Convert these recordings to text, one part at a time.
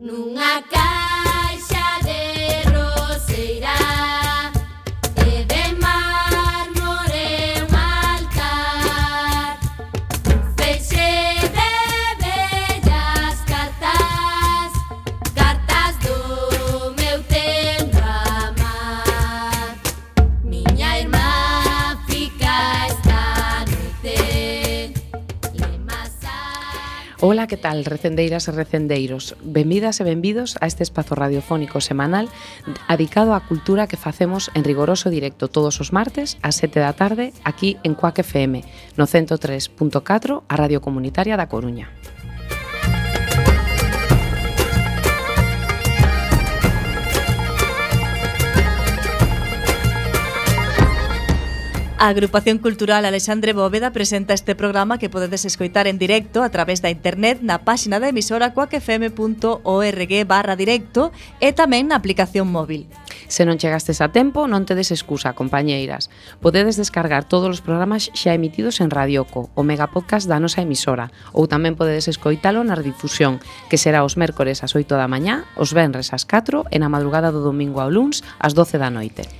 Nunha que tal, recendeiras e recendeiros? Benvidas e benvidos a este espazo radiofónico semanal adicado á cultura que facemos en rigoroso directo todos os martes ás 7 da tarde aquí en Cuac FM, no 103.4 a Radio Comunitaria da Coruña. A Agrupación Cultural Alexandre Bóveda presenta este programa que podedes escoitar en directo a través da internet na páxina da emisora coacfm.org barra directo e tamén na aplicación móvil. Se non chegastes a tempo, non tedes excusa, compañeiras. Podedes descargar todos os programas xa emitidos en Radioco, o megapodcast da nosa emisora, ou tamén podedes escoitalo na redifusión, que será os mércores ás 8 da mañá, os venres ás 4 e na madrugada do domingo ao luns ás 12 da noite.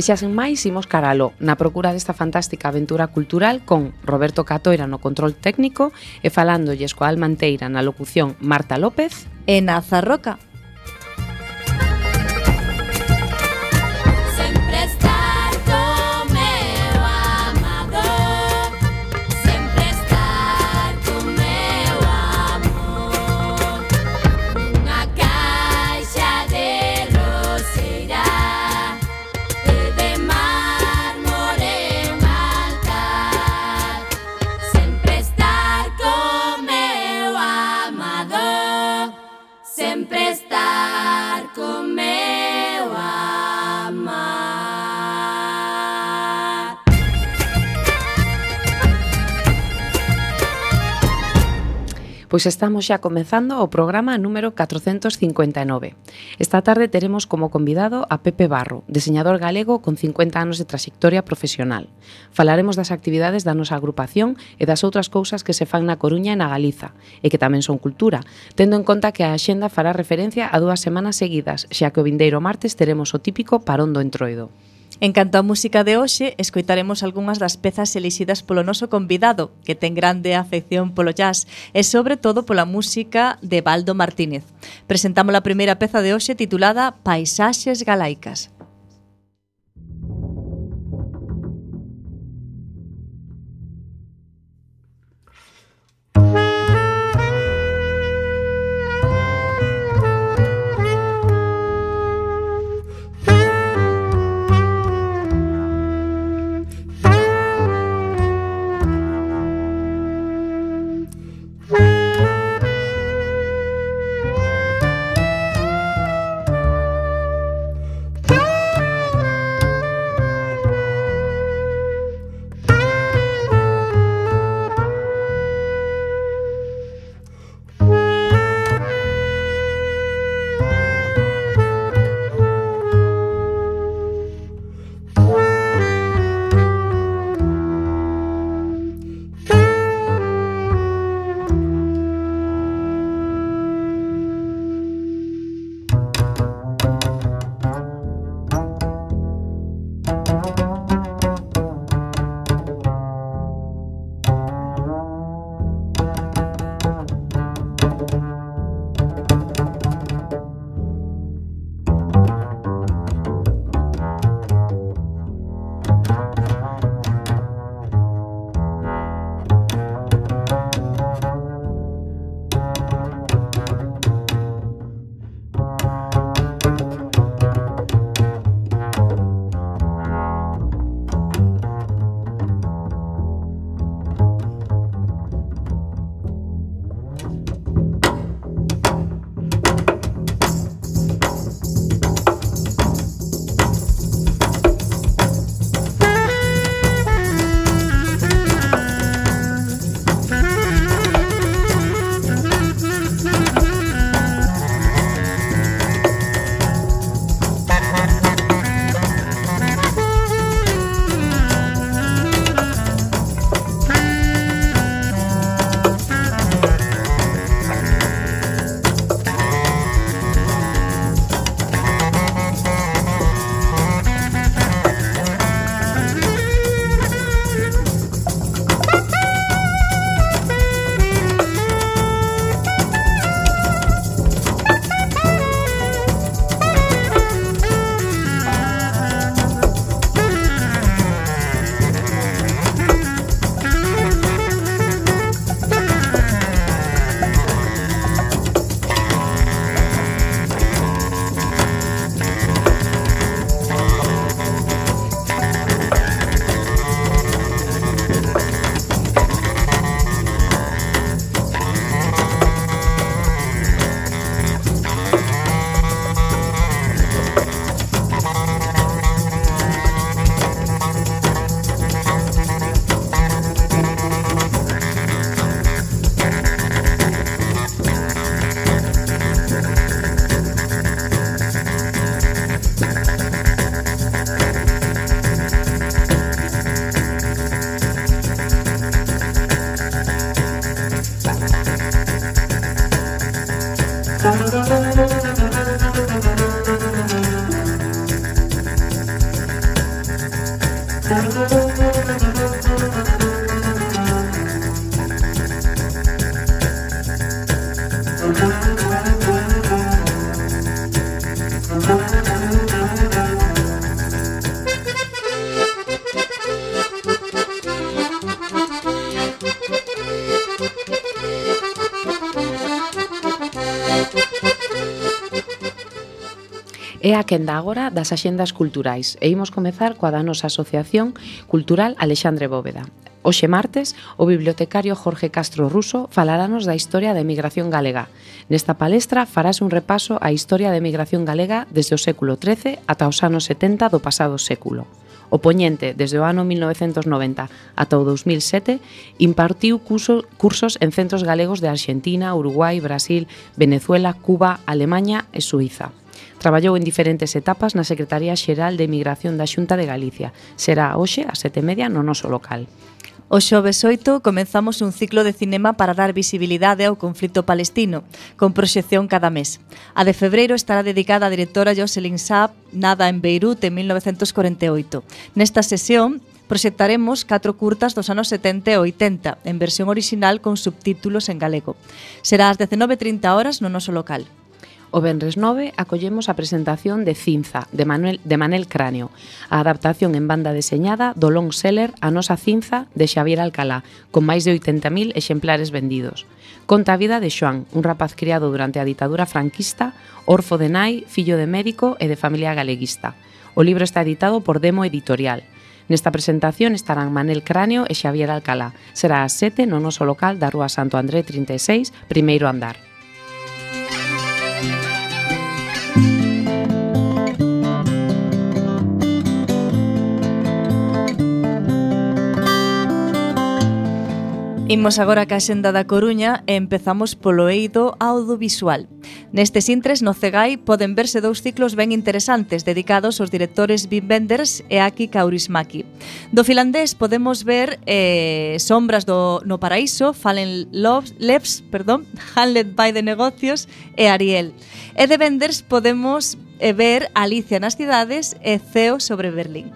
E xa sen máis imos caralo na procura desta fantástica aventura cultural con Roberto Catoira no control técnico e falándolles coa Almanteira na locución Marta López e na Zarroca Pois estamos xa comezando o programa número 459. Esta tarde teremos como convidado a Pepe Barro, diseñador galego con 50 anos de trayectoria profesional. Falaremos das actividades da nosa agrupación e das outras cousas que se fan na Coruña e na Galiza, e que tamén son cultura, tendo en conta que a axenda fará referencia a dúas semanas seguidas, xa que o vindeiro martes teremos o típico parón do entroido. En canto á música de hoxe, escoitaremos algunhas das pezas elixidas polo noso convidado, que ten grande afección polo jazz e sobre todo pola música de Baldo Martínez. Presentamos a primeira peza de hoxe titulada Paisaxes Galaicas. é a quenda agora das axendas culturais e imos comezar coa da nosa Asociación Cultural Alexandre Bóveda. Oxe martes, o bibliotecario Jorge Castro Ruso falarános da historia da emigración galega. Nesta palestra farás un repaso á historia da emigración galega desde o século XIII ata os anos 70 do pasado século. O Poñente, desde o ano 1990 ata o 2007, impartiu curso, cursos en centros galegos de Argentina, Uruguai, Brasil, Venezuela, Cuba, Alemanha e Suiza. Traballou en diferentes etapas na Secretaría Xeral de Emigración da Xunta de Galicia. Será hoxe a sete media no noso local. O xoves 8 comenzamos un ciclo de cinema para dar visibilidade ao conflito palestino, con proxección cada mes. A de febreiro estará dedicada á directora Jocelyn Saab, nada en Beirut en 1948. Nesta sesión proxectaremos catro curtas dos anos 70 e 80, en versión orixinal con subtítulos en galego. Será ás 19.30 horas no noso local. O Benres 9 acollemos a presentación de Cinza, de Manuel, de Manel Cráneo, a adaptación en banda deseñada do long seller A nosa Cinza de Xavier Alcalá, con máis de 80.000 exemplares vendidos. Conta a vida de Xoan, un rapaz criado durante a ditadura franquista, orfo de nai, fillo de médico e de familia galeguista. O libro está editado por Demo Editorial. Nesta presentación estarán Manel Cráneo e Xavier Alcalá. Será a sete no noso local da Rúa Santo André 36, primeiro andar. Imos agora ca xenda da Coruña e empezamos polo eido audiovisual. Nestes intres no Cegai poden verse dous ciclos ben interesantes dedicados aos directores Wim Wenders e Aki Kaurismäki. Do finlandés podemos ver eh, Sombras do no Paraíso, Fallen Loves, Leves, perdón, Hamlet by the Negocios e Ariel. E de Wenders podemos eh, ver Alicia nas cidades e Ceo sobre Berlín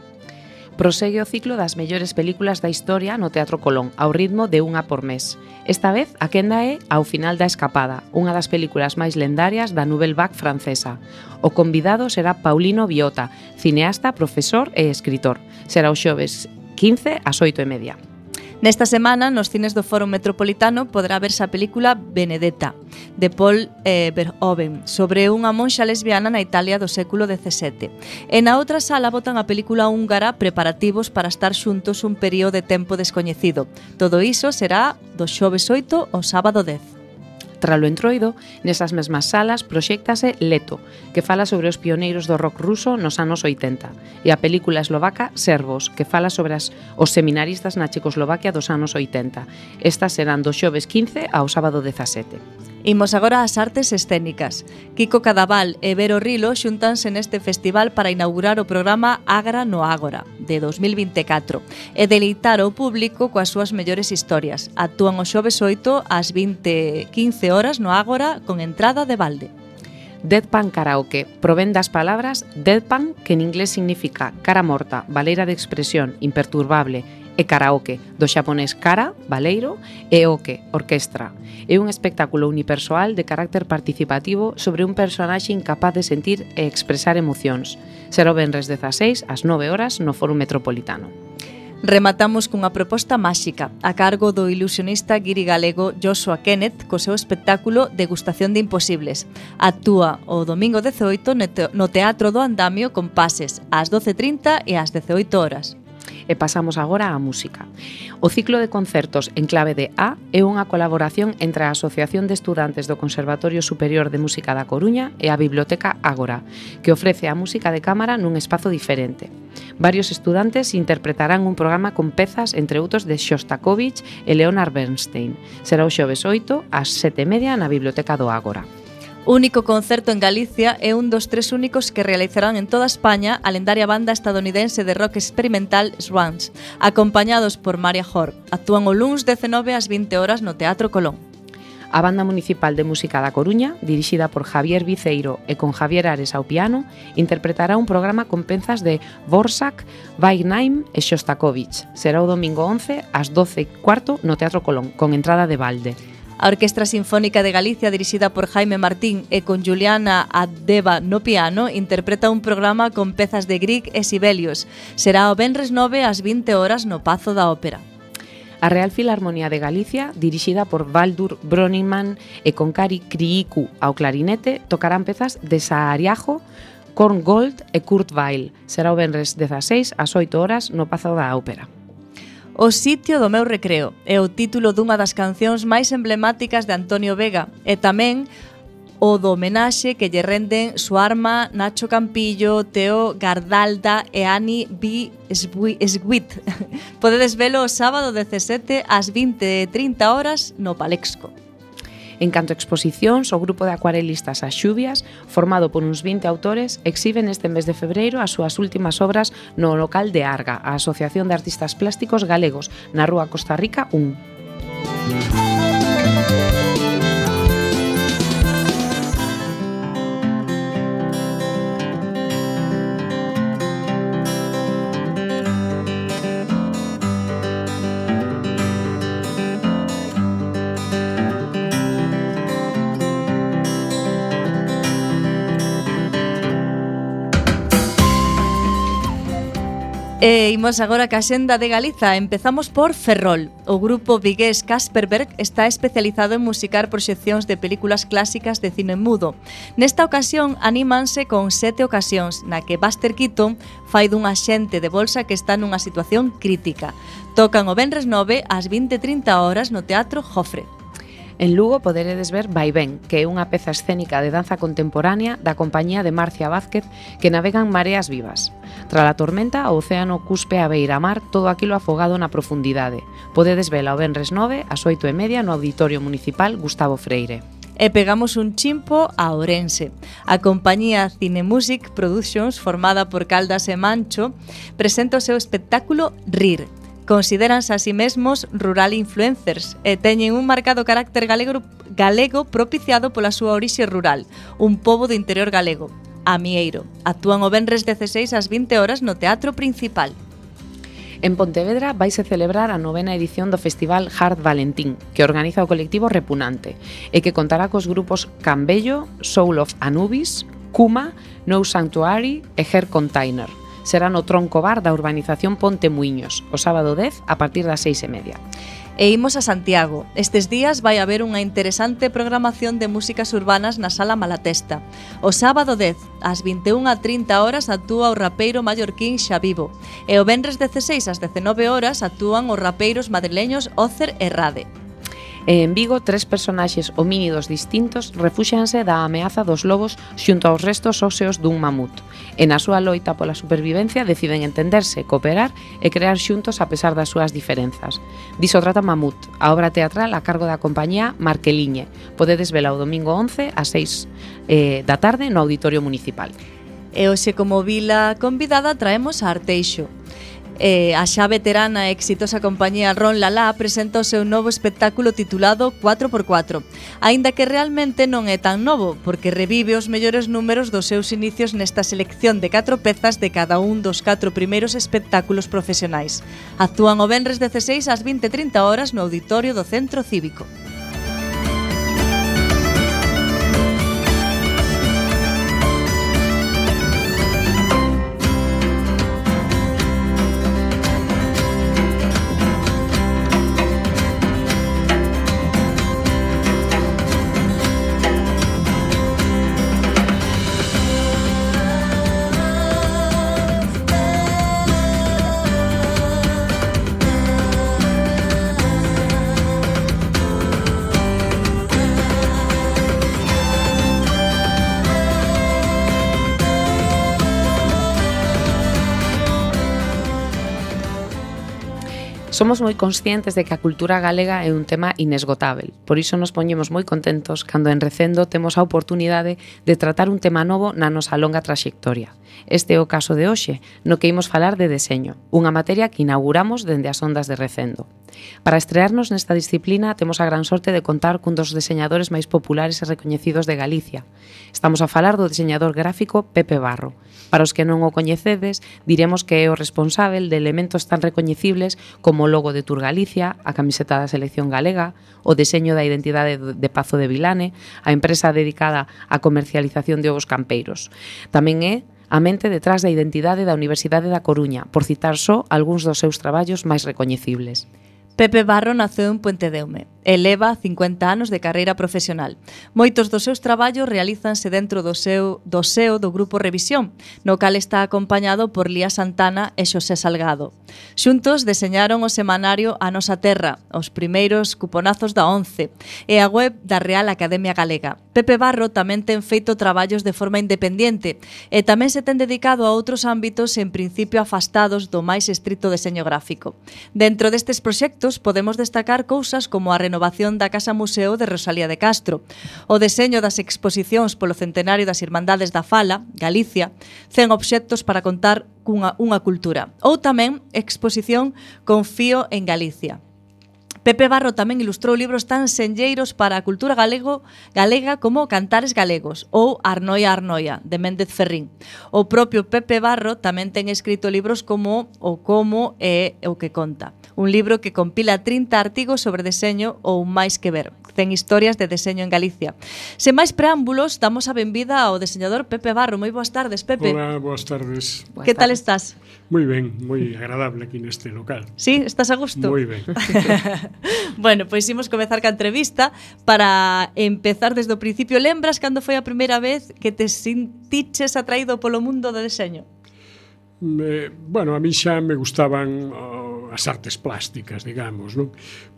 prosegue o ciclo das mellores películas da historia no Teatro Colón, ao ritmo de unha por mes. Esta vez, a quenda é Ao final da escapada, unha das películas máis lendarias da Nouvelle Vague francesa. O convidado será Paulino Biota, cineasta, profesor e escritor. Será o xoves 15 ás 8 e media. Nesta semana, nos cines do Foro Metropolitano, podrá verse a película Benedetta, de Paul eh, Verhoeven, sobre unha monxa lesbiana na Italia do século XVII. E na outra sala botan a película húngara Preparativos para estar xuntos un período de tempo descoñecido. Todo iso será do xoves 8 ao sábado 10. Tralo entroido, nesas mesmas salas proxéctase Leto, que fala sobre os pioneiros do rock ruso nos anos 80, e a película eslovaca Servos, que fala sobre as, os seminaristas na Checoslovaquia dos anos 80. Estas serán do xoves 15 ao sábado 17. Imos agora ás artes escénicas. Kiko Cadaval e Vero Rilo xuntanse neste festival para inaugurar o programa Agra no Ágora de 2024 e deleitar o público coas súas mellores historias. Actúan o xoves 8 ás 20:15 horas no Ágora con entrada de balde. Deadpan Karaoke provén das palabras deadpan, que en inglés significa cara morta, valera de expresión, imperturbable, e karaoke, do xaponés Kara Valeiro e Oke Orquestra. É un espectáculo unipersoal de carácter participativo sobre un personaxe incapaz de sentir e expresar emocións. Será o Benres 16 ás 9 horas no Foro Metropolitano. Rematamos cunha proposta máxica a cargo do ilusionista guiri galego Joshua Kenneth co seu espectáculo Degustación de Imposibles. Actúa o domingo 18 no Teatro do Andamio con pases ás 12.30 e ás 18 horas. E pasamos agora á música. O ciclo de concertos en clave de A é unha colaboración entre a Asociación de Estudantes do Conservatorio Superior de Música da Coruña e a Biblioteca Ágora, que ofrece a música de cámara nun espazo diferente. Varios estudantes interpretarán un programa con pezas, entre outros, de Shostakovich e Leonard Bernstein. Será o xoves 8 ás 7:30 na Biblioteca do Ágora. Único concerto en Galicia e un dos tres únicos que realizarán en toda España a lendaria banda estadounidense de rock experimental Swans, acompañados por Maria Hor. Actúan o luns 19 ás 20 horas no Teatro Colón. A Banda Municipal de Música da Coruña, dirixida por Javier Viceiro e con Javier Ares ao piano, interpretará un programa con penzas de Borsak, Vaignaim e Shostakovich. Será o domingo 11 ás 12 cuarto no Teatro Colón, con entrada de balde. A Orquestra Sinfónica de Galicia, dirixida por Jaime Martín e con Juliana Addeva no piano, interpreta un programa con pezas de Grieg e Sibelius. Será o Benres 9 ás 20 horas no Pazo da Ópera. A Real Filarmonía de Galicia, dirixida por Baldur Broniman e con Cari Criicu ao clarinete, tocarán pezas de Saariajo, Korngold e Kurt Weill. Será o Benres 16 ás 8 horas no Pazo da Ópera. O sitio do meu recreo é o título dunha das cancións máis emblemáticas de Antonio Vega e tamén o do homenaxe que lle renden Suarma, Nacho Campillo, Teo Gardalda e Ani B. Sweet. Podedes velo o sábado 17 ás 20.30 horas no Palexco. En canto a exposicións, o grupo de acuarelistas As Xubias, formado por uns 20 autores, exhiben este mes de febreiro as súas últimas obras no local de Arga, a Asociación de Artistas Plásticos Galegos, na Rúa Costa Rica 1. E imos agora ca xenda de Galiza. Empezamos por Ferrol. O grupo vigués Kasperberg está especializado en musicar proxeccións de películas clásicas de cine mudo. Nesta ocasión anímanse con sete ocasións na que Buster Keaton fai dun axente de bolsa que está nunha situación crítica. Tocan o Benres 9 ás 20.30 horas no Teatro Jofre. En Lugo poderedes ver Vaivén, que é unha peza escénica de danza contemporánea da compañía de Marcia Vázquez que navegan mareas vivas. Tra a tormenta, o océano cuspe a beira mar todo aquilo afogado na profundidade. Podedes vela o Benres 9 ás 8 e media no Auditorio Municipal Gustavo Freire e pegamos un chimpo a Ourense. A compañía Cinemusic Productions, formada por Caldas e Mancho, presenta o seu espectáculo Rir, Consideranse a sí mesmos rural influencers e teñen un marcado carácter galego, galego propiciado pola súa orixe rural, un pobo do interior galego, a Mieiro. Actúan o venres 16 ás 20 horas no Teatro Principal. En Pontevedra vaise celebrar a novena edición do Festival Hard Valentín, que organiza o colectivo Repunante, e que contará cos grupos Cambello, Soul of Anubis, Kuma, No Sanctuary e Hair Container será no tronco bar da urbanización Ponte Muiños, o sábado 10 a partir das seis e media. E imos a Santiago. Estes días vai haber unha interesante programación de músicas urbanas na Sala Malatesta. O sábado 10, ás 21.30 horas, actúa o rapeiro mallorquín Xavivo. E o venres 16 ás 19 horas actúan os rapeiros madrileños Ocer e Rade. E en Vigo, tres personaxes homínidos distintos refúxanse da ameaza dos lobos xunto aos restos óseos dun mamut. E na súa loita pola supervivencia deciden entenderse, cooperar e crear xuntos a pesar das súas diferenzas. Diso trata Mamut, a obra teatral a cargo da compañía Marqueliñe. Podedes vela o domingo 11 a 6 eh, da tarde no Auditorio Municipal. E hoxe como vila convidada traemos a Arteixo, Eh, a xa veterana e exitosa compañía Ron Lalá presenta o seu novo espectáculo titulado 4x4, aínda que realmente non é tan novo, porque revive os mellores números dos seus inicios nesta selección de 4 pezas de cada un dos 4 primeiros espectáculos profesionais. Actúan o Benres 16 ás 20.30 horas no Auditorio do Centro Cívico. Somos moi conscientes de que a cultura galega é un tema inesgotável, por iso nos poñemos moi contentos cando en Recendo temos a oportunidade de tratar un tema novo na nosa longa traxectoria. Este é o caso de hoxe, no que imos falar de deseño, unha materia que inauguramos dende as ondas de Recendo. Para estrearnos nesta disciplina temos a gran sorte de contar cun dos deseñadores máis populares e recoñecidos de Galicia. Estamos a falar do deseñador gráfico Pepe Barro. Para os que non o coñecedes, diremos que é o responsável de elementos tan recoñecibles como como logo de Tour Galicia, a camiseta da selección galega, o deseño da identidade de Pazo de Vilane, a empresa dedicada á comercialización de ovos campeiros. Tamén é a mente detrás da identidade da Universidade da Coruña, por citar só algúns dos seus traballos máis recoñecibles. Pepe Barro naceu en Puente Deume, e leva 50 anos de carreira profesional. Moitos dos seus traballos realízanse dentro do seu do seo do grupo Revisión, no cal está acompañado por Lía Santana e Xosé Salgado. Xuntos deseñaron o semanario A Nosa Terra, os primeiros cuponazos da 11 e a web da Real Academia Galega. Pepe Barro tamén ten feito traballos de forma independiente e tamén se ten dedicado a outros ámbitos en principio afastados do máis estrito deseño gráfico. Dentro destes proxectos podemos destacar cousas como a renovación renovación da Casa Museo de Rosalía de Castro, o deseño das exposicións polo centenario das Irmandades da Fala, Galicia, 100 obxectos para contar cunha unha cultura, ou tamén exposición Confío en Galicia, Pepe Barro tamén ilustrou libros tan senlleiros para a cultura galego, galega como Cantares Galegos ou Arnoia Arnoia, de Méndez Ferrín. O propio Pepe Barro tamén ten escrito libros como O Como é o que conta, un libro que compila 30 artigos sobre deseño ou máis que ver, 100 historias de deseño en Galicia. Sen máis preámbulos, damos a benvida ao deseñador Pepe Barro. Moi boas tardes, Pepe. Hola, boas tardes. Boas que tardes. tal estás? Moi ben, moi agradable aquí neste local. Sí, estás a gusto? Moi ben. bueno, pois ímos imos comezar ca entrevista para empezar desde o principio. Lembras cando foi a primeira vez que te sentiches atraído polo mundo do deseño? Me, bueno, a mí xa me gustaban uh, as artes plásticas, digamos, non?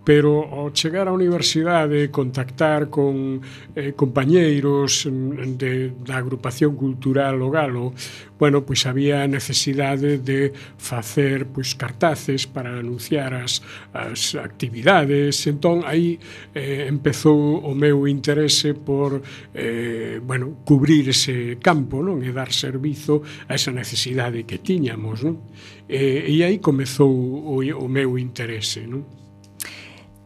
Pero ao chegar á universidade, contactar con eh, compañeiros mm, de, da agrupación cultural o Galo, bueno, pois había necesidade de facer pois cartaces para anunciar as, as actividades. Entón aí eh, empezou o meu interese por eh, bueno, cubrir ese campo, non? E dar servizo a esa necesidade que tiñamos, non? E, e aí comezou o, o meu interese, non?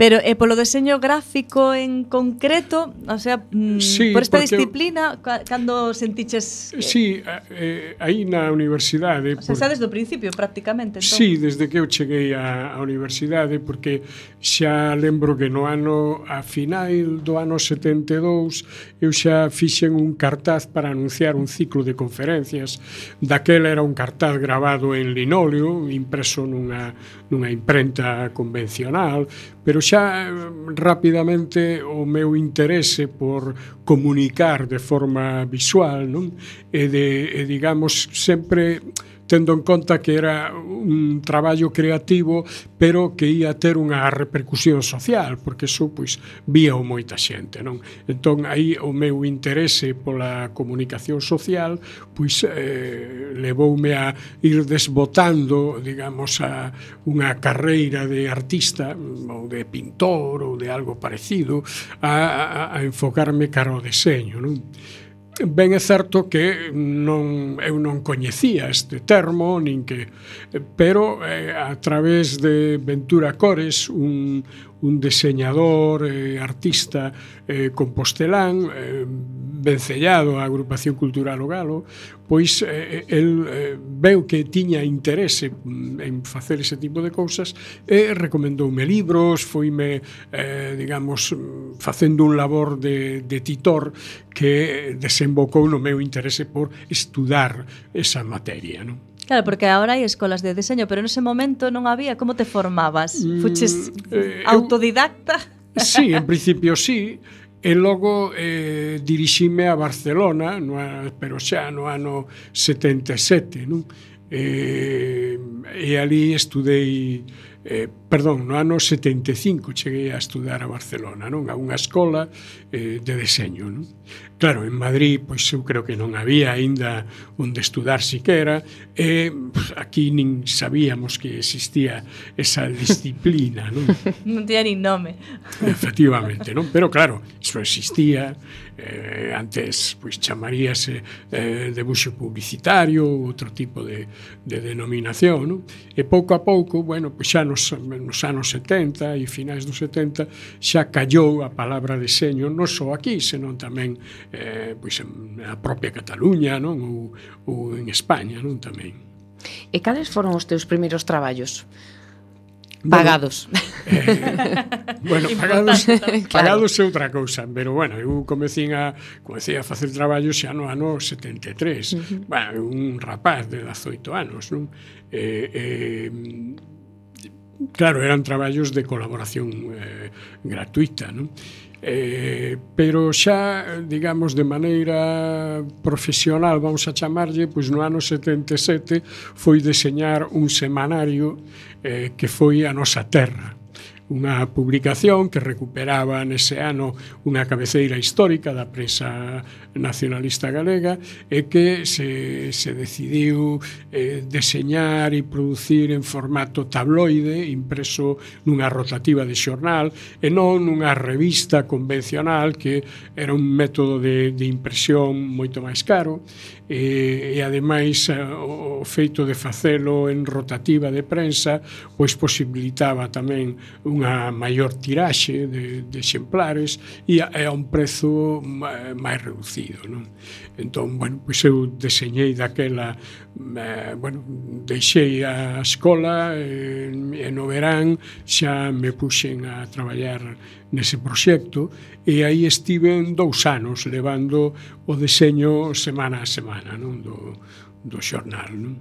Pero e polo deseño gráfico en concreto, o sea, mm, sí, por esta porque, disciplina, cando sentiches que... Sí, eh, aí na universidade... O sea, por... xa desde o principio, prácticamente. Entón. Sí, desde que eu cheguei á, á universidade, porque xa lembro que no ano, a final do ano 72, eu xa fixen un cartaz para anunciar un ciclo de conferencias. Daquela era un cartaz grabado en linóleo, impreso nunha, nunha imprenta convencional, pero xa xa eh, rapidamente o meu interese por comunicar de forma visual, non? E de e digamos sempre tendo en conta que era un traballo creativo, pero que ia ter unha repercusión social, porque iso pois víao moita xente, non? Entón aí o meu interese pola comunicación social pois eh, levoume a ir desbotando, digamos, a unha carreira de artista ou de pintor ou de algo parecido a, a, a enfocarme cara ao deseño, non? Ben é certo que non, eu non coñecía este termo, nin que, pero eh, a través de Ventura Cores, un, un deseñador, eh, artista eh, compostelán, eh, vencellado á agrupación cultural o galo, pois eh, eh, el eh, veu que tiña interese mm, en facer ese tipo de cousas e recomendoume libros, foime, eh, digamos, facendo un labor de, de titor que desembocou no meu interese por estudar esa materia, non? Claro, porque agora hai escolas de deseño, pero nese momento non había, como te formabas? Mm, Fuches mm, eh, autodidacta? Sí, en principio sí, e logo eh, dirixime a Barcelona, no, pero xa no ano 77, non? Eh, e ali estudei eh, perdón, no ano 75 cheguei a estudar a Barcelona, non? A unha escola eh, de deseño, non? Claro, en Madrid, pois eu creo que non había aínda onde estudar siquera, e pues, aquí nin sabíamos que existía esa disciplina, non? non tiña nin nome. Efectivamente, non? Pero claro, iso existía, eh, antes pois chamaríase eh, debuxo publicitario, outro tipo de, de denominación, non? E pouco a pouco, bueno, pois xa nos nos anos 70 e finais dos 70 xa callou a palabra deseño non só aquí, senón tamén eh, pois en a propia Cataluña non ou, ou en España non tamén E cales foron os teus primeiros traballos? Pagados. Eh, bueno, eh, bueno pagados, claro. pagados é outra cousa, pero bueno, eu comecei a, comecei a facer traballo xa no ano 73. Uh -huh. Bueno, un rapaz de 18 anos, non? Eh, eh, Claro, eran traballos de colaboración eh, gratuita, non? Eh, pero xa, digamos, de maneira profesional, vamos a chamarlle, pois no ano 77 foi deseñar un semanario eh, que foi a nosa terra unha publicación que recuperaba nese ano unha cabeceira histórica da presa nacionalista galega e que se, se decidiu eh, deseñar e producir en formato tabloide impreso nunha rotativa de xornal e non nunha revista convencional que era un método de, de impresión moito máis caro e, e ademais eh, o feito de facelo en rotativa de prensa pois posibilitaba tamén unha maior tiraxe de, de exemplares e a, e a un prezo máis reducido non? entón, bueno, pois eu deseñei daquela eh, bueno, deixei a escola e, e no verán xa me puxen a traballar nese proxecto e aí estive dous anos levando o deseño semana a semana non? Do, do xornal, non?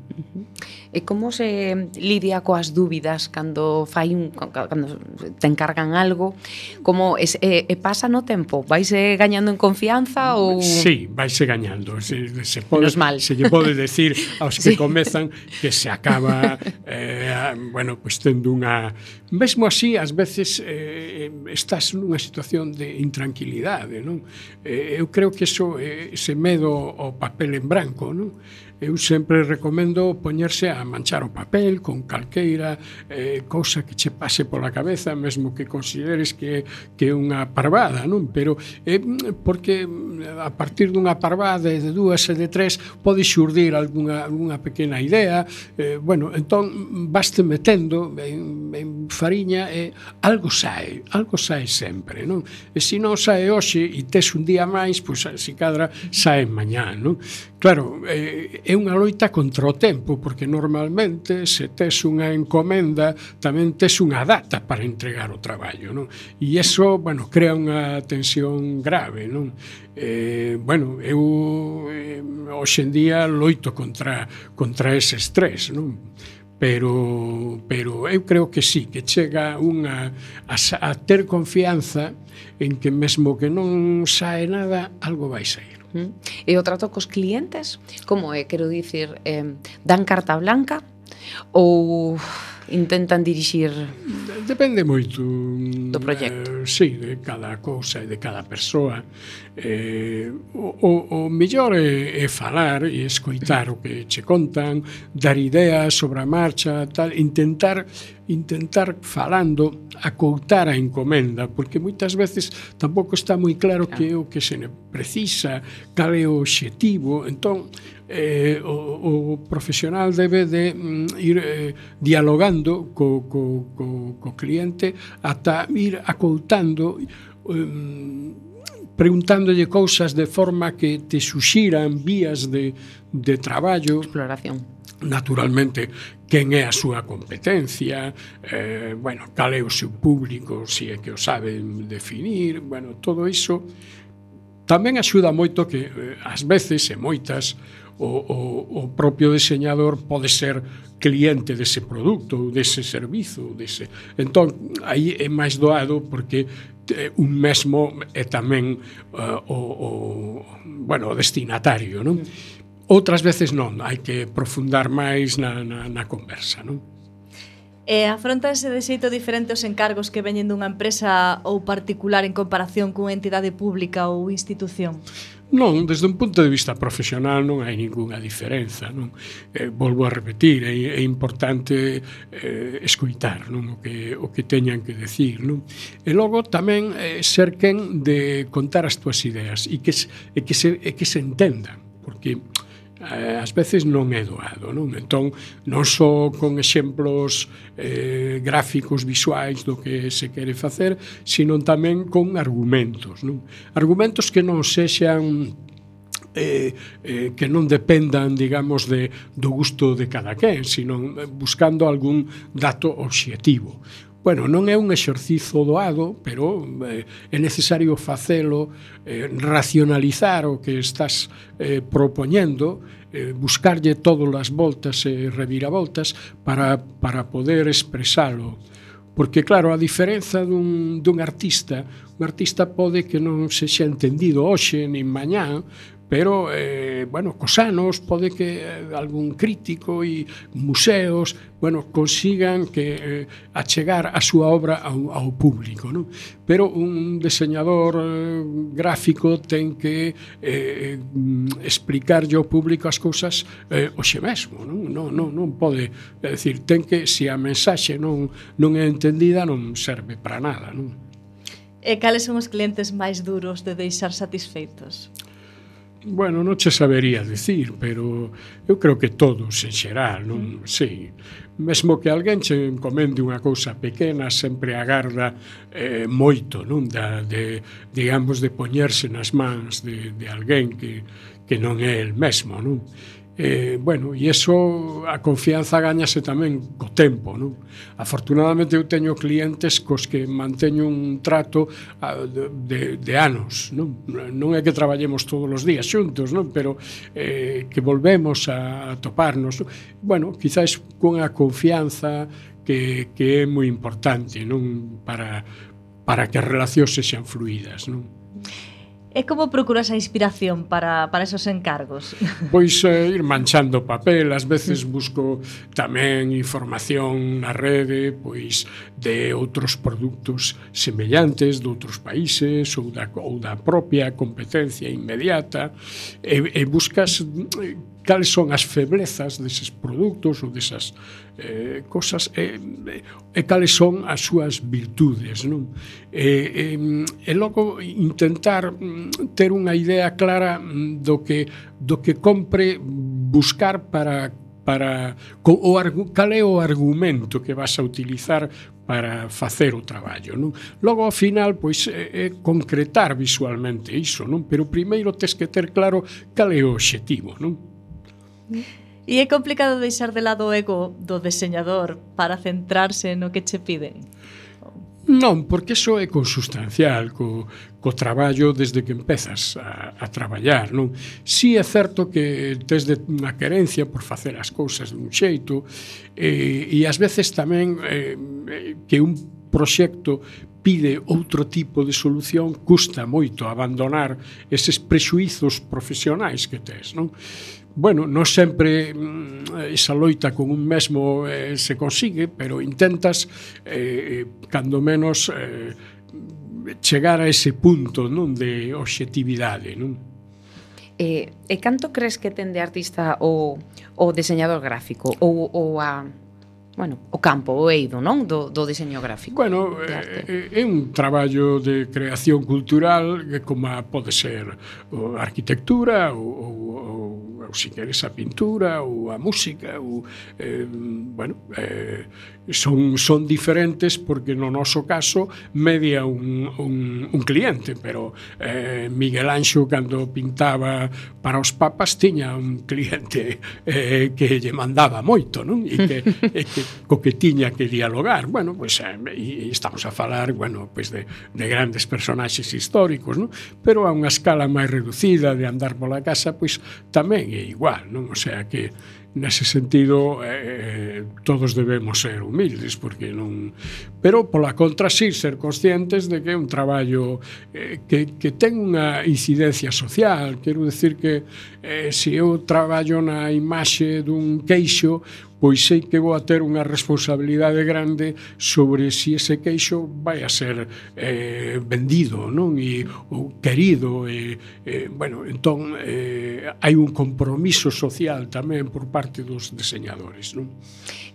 E como se lidia coas dúbidas cando fai un cando te encargan algo? Como es, e, e pasa no tempo? Vaise gañando en confianza ou Si, sí, vaise gañando. Se, se pode mal. se lle pode decir aos que sí. comezan que se acaba eh, bueno, pois pues, tendo unha mesmo así ás veces eh, estás nunha situación de intranquilidade, non? Eh, eu creo que eso eh, ese medo ao papel en branco, non? eu sempre recomendo poñerse a manchar o papel con calqueira eh, cousa que che pase pola cabeza, mesmo que consideres que que é unha parvada, non? Pero eh, porque mm, a partir dunha parvada de dúas e de tres pode xurdir algunha, algunha pequena idea, eh, bueno, entón mm, vaste metendo en, en fariña e eh, algo sae, algo sae sempre, non? E se non sae hoxe e tes un día máis, pois se cadra sae mañá, non? Claro, eh, é unha loita contra o tempo, porque normalmente se tes unha encomenda tamén tes unha data para entregar o traballo, non? E iso, bueno, crea unha tensión grave, non? Eh, bueno, eu eh, hoxendía loito contra, contra ese estrés, non? pero pero eu creo que sí, que chega unha a, a ter confianza en que mesmo que non sae nada, algo vai sair. Mm. E o trato cos clientes, como é? Quero dicir, eh, dan carta blanca ou intentan dirixir? Depende moito mm, do proxecto. Eh, sí, de cada cousa e de cada persoa. Eh, o, o, o mellor é, é falar e escoitar o que che contan, dar ideas sobre a marcha, tal, intentar intentar falando acoutar a encomenda, porque moitas veces tampouco está moi claro que é o que se ne precisa, cal é o obxectivo. Entón, eh, o, o profesional debe de mm, ir eh, dialogando co, co, co, co cliente ata ir acoltando um, preguntándolle cousas de forma que te suxiran vías de, de traballo. Exploración naturalmente quen é a súa competencia, eh, bueno, cal é o seu público, se é que o saben definir, bueno, todo iso tamén axuda moito que eh, ás veces e moitas o, o, o propio deseñador pode ser cliente dese produto ou dese servizo dese... entón aí é máis doado porque eh, un mesmo é tamén uh, o, o, bueno, o destinatario non? outras veces non hai que profundar máis na, na, na conversa non? E afrontanse de xeito diferente os encargos que veñen dunha empresa ou particular en comparación cunha entidade pública ou institución? Non, desde un punto de vista profesional non hai ningunha diferenza, non? Eh, volvo a repetir, é, é importante eh, escoitar, non, o que o que teñan que decir, non? E logo tamén eh, ser quen de contar as túas ideas e que e que se e que se entendan, porque eh, ás veces non é doado, non? Entón, non só con exemplos eh, gráficos visuais do que se quere facer, sino tamén con argumentos, non? Argumentos que non sexan eh, eh, que non dependan, digamos, de, do gusto de cada quen, sino eh, buscando algún dato obxectivo. Bueno, non é un exercizo doado, pero eh, é necesario facelo, eh, racionalizar o que estás eh, propoñendo, eh, buscarlle todas as voltas e eh, reviravoltas para, para poder expresalo. Porque, claro, a diferenza dun, dun artista, un artista pode que non se xa entendido hoxe, nin mañá, pero eh, bueno, cosanos pode que eh, algún crítico e museos, bueno, consigan que eh, achegar a súa obra ao, ao público, non? Pero un diseñador eh, gráfico ten que eh, eh explicarlle ao público as cousas eh, hoxe mesmo, non? Non, non, non pode, é dicir, ten que se a mensaxe non non é entendida non serve para nada, non? E cales son os clientes máis duros de deixar satisfeitos? Bueno, non che sabería dicir, pero eu creo que todos en xeral, non? Mm. Sí. Mesmo que alguén che encomende unha cousa pequena, sempre agarda eh, moito, non? Da, de, digamos, de poñerse nas mans de, de alguén que, que non é el mesmo, non? Eh, bueno, e iso a confianza gañase tamén co tempo, non? Afortunadamente eu teño clientes cos que manteño un trato de, de, de anos, non? Non é que traballemos todos os días xuntos, non? Pero eh, que volvemos a, a toparnos. Non? Bueno, quizás cunha confianza que, que é moi importante, non? Para, para que as relacións sexan fluidas, non? E como procuras a inspiración para, para esos encargos? Pois eh, ir manchando papel, ás veces busco tamén información na rede, pois de outros produtos semellantes de outros países ou da, ou da propia competencia inmediata e, e buscas eh, cales son as feblezas deses produtos ou desas eh, cosas eh, eh, e, e cales son as súas virtudes non? E, e, e logo intentar mm, ter unha idea clara mm, do que, do que compre buscar para para o cal é o argumento que vas a utilizar para facer o traballo, non? Logo ao final pois é, é concretar visualmente iso, non? Pero primeiro tes que ter claro cal é o obxectivo, non? E é complicado deixar de lado o ego do deseñador para centrarse no que che piden? Non, porque iso é consustancial co, co traballo desde que empezas a, a traballar, non? Si é certo que tes de unha querencia por facer as cousas dun xeito e, e ás veces tamén eh, eh, que un proxecto pide outro tipo de solución, custa moito abandonar eses prexuizos profesionais que tes, non? bueno, non sempre mm, esa loita con un mesmo eh, se consigue, pero intentas eh, eh cando menos eh, chegar a ese punto non de objetividade, non? Eh, e canto crees que ten de artista o, o diseñador gráfico ou, ou a bueno, o campo, o eido, non? Do, do diseño gráfico. Bueno, é, eh, eh, é un traballo de creación cultural que como pode ser o, arquitectura ou, ou ou se queres a pintura ou a música ou eh, bueno, eh, son son diferentes porque no noso caso media un, un, un cliente, pero eh, Miguel Anxo cando pintaba para os papas tiña un cliente eh, que lle mandaba moito, non? E que, e que co que tiña que dialogar. Bueno, pois pues, eh, e estamos a falar, bueno, pois pues de, de grandes personaxes históricos, non? Pero a unha escala máis reducida de andar pola casa, pois pues, tamén igual, non? O sea que nese sentido eh, eh, todos debemos ser humildes porque non pero pola contra sí ser conscientes de que é un traballo eh, que, que ten unha incidencia social quero decir que eh, se eu traballo na imaxe dun queixo pois sei que vou a ter unha responsabilidade grande sobre si ese queixo vai a ser eh, vendido non? E ou querido e, eh, bueno, entón eh, hai un compromiso social tamén por parte dos deseñadores non?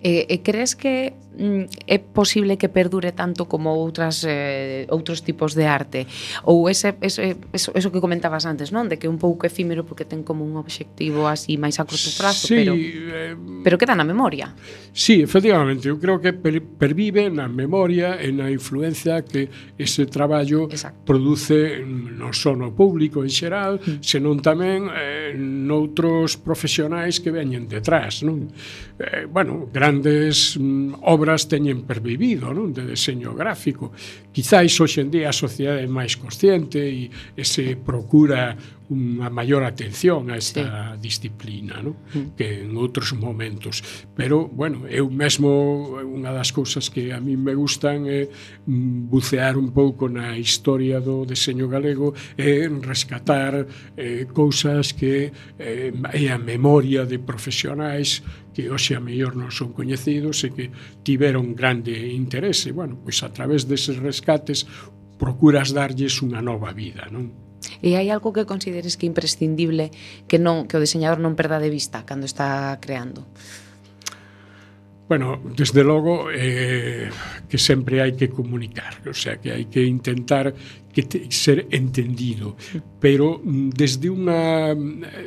E, e crees que mm, é posible que perdure tanto como outras eh, outros tipos de arte? Ou ese, ese, eso, eso que comentabas antes non? De que é un pouco efímero porque ten como un obxectivo así máis a curto prazo sí, pero, eh, pero queda na memoria. Sí, efectivamente, eu creo que pervive na memoria e na influencia que ese traballo Exacto. produce non só no público en xeral, mm. senón tamén eh, noutros profesionais que veñen detrás, non? Eh, bueno, grandes mm, obras teñen pervivido, non? De deseño gráfico. Quizáis hoxe en día a sociedade é máis consciente e, e se procura unha maior atención a esta sí. disciplina, no? Mm. que en outros momentos. Pero, bueno, eu mesmo unha das cousas que a mí me gustan é mm, bucear un pouco na historia do deseño galego e rescatar eh, cousas que eh, é a memoria de profesionais que hoxe a mellor non son coñecidos e que tiveron grande interese. Bueno, pois a través deses rescates procuras darlles unha nova vida, non? E hai algo que consideres que imprescindible que non que o diseñador non perda de vista cando está creando? Bueno, desde logo eh, que sempre hai que comunicar, o sea, que hai que intentar que te, ser entendido, pero mm, desde unha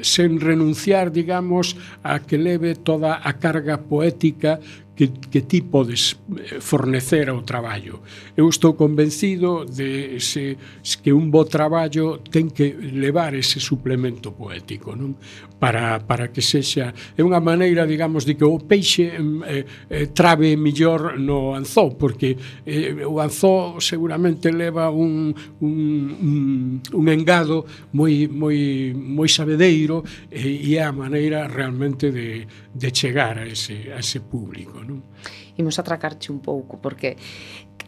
sen renunciar, digamos, a que leve toda a carga poética que, que ti podes fornecer ao traballo. Eu estou convencido de ese, que un bo traballo ten que levar ese suplemento poético. Non? para, para que sexa é unha maneira, digamos, de que o peixe eh, eh, trabe millor no anzó, porque eh, o anzó seguramente leva un, un, un, un engado moi, moi, moi sabedeiro e, e é a maneira realmente de, de chegar a ese, a ese público, non? Imos atracarche un pouco, porque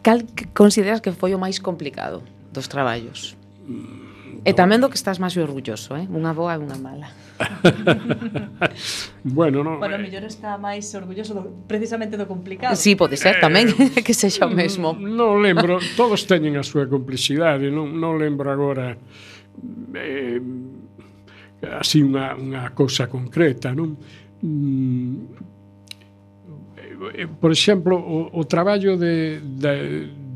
cal consideras que foi o máis complicado dos traballos? Mm. E tamén do que estás máis orgulloso, eh? Unha boa e unha mala. bueno, no, Bueno, eh. mellor está máis orgulloso do, precisamente do complicado. Sí, pode ser eh, tamén eh, que sexa o mesmo. Mm, non no lembro, todos teñen a súa complexidade, non non lembro agora eh, así unha unha cousa concreta, non? Mm, eh, por exemplo, o, o traballo de, de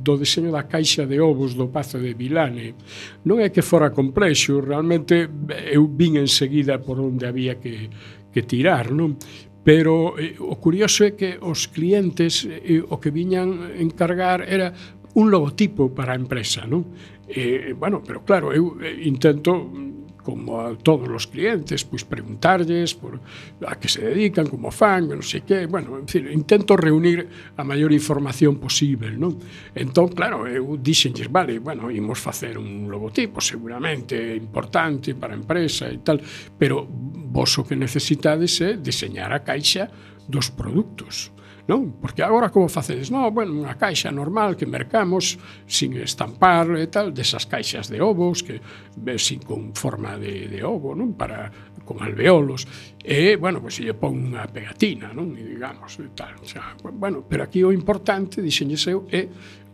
do deseño da caixa de ovos do Pazo de Vilane. Non é que fora complexo, realmente eh, eu vin enseguida por onde había que, que tirar, non? Pero eh, o curioso é que os clientes eh, o que viñan encargar era un logotipo para a empresa, non? Eh, bueno, pero claro, eu eh, intento como a todos os clientes, pois preguntarlles por a que se dedican, como fan, non sei que, bueno, en fin, intento reunir a maior información posible, non? Entón, claro, eh, eu dixenlles, vale, bueno, imos facer un logotipo seguramente importante para a empresa e tal, pero vos o que necesitades é eh, diseñar a caixa dos produtos non? Porque agora como facedes? Non, bueno, unha caixa normal que mercamos sin estampar e tal, desas caixas de ovos que sin con forma de, de ovo, non? Para con alveolos e, bueno, pois pues, lle pon unha pegatina, non? E digamos, e tal, o sea, bueno, pero aquí o importante, dixenlles eu, é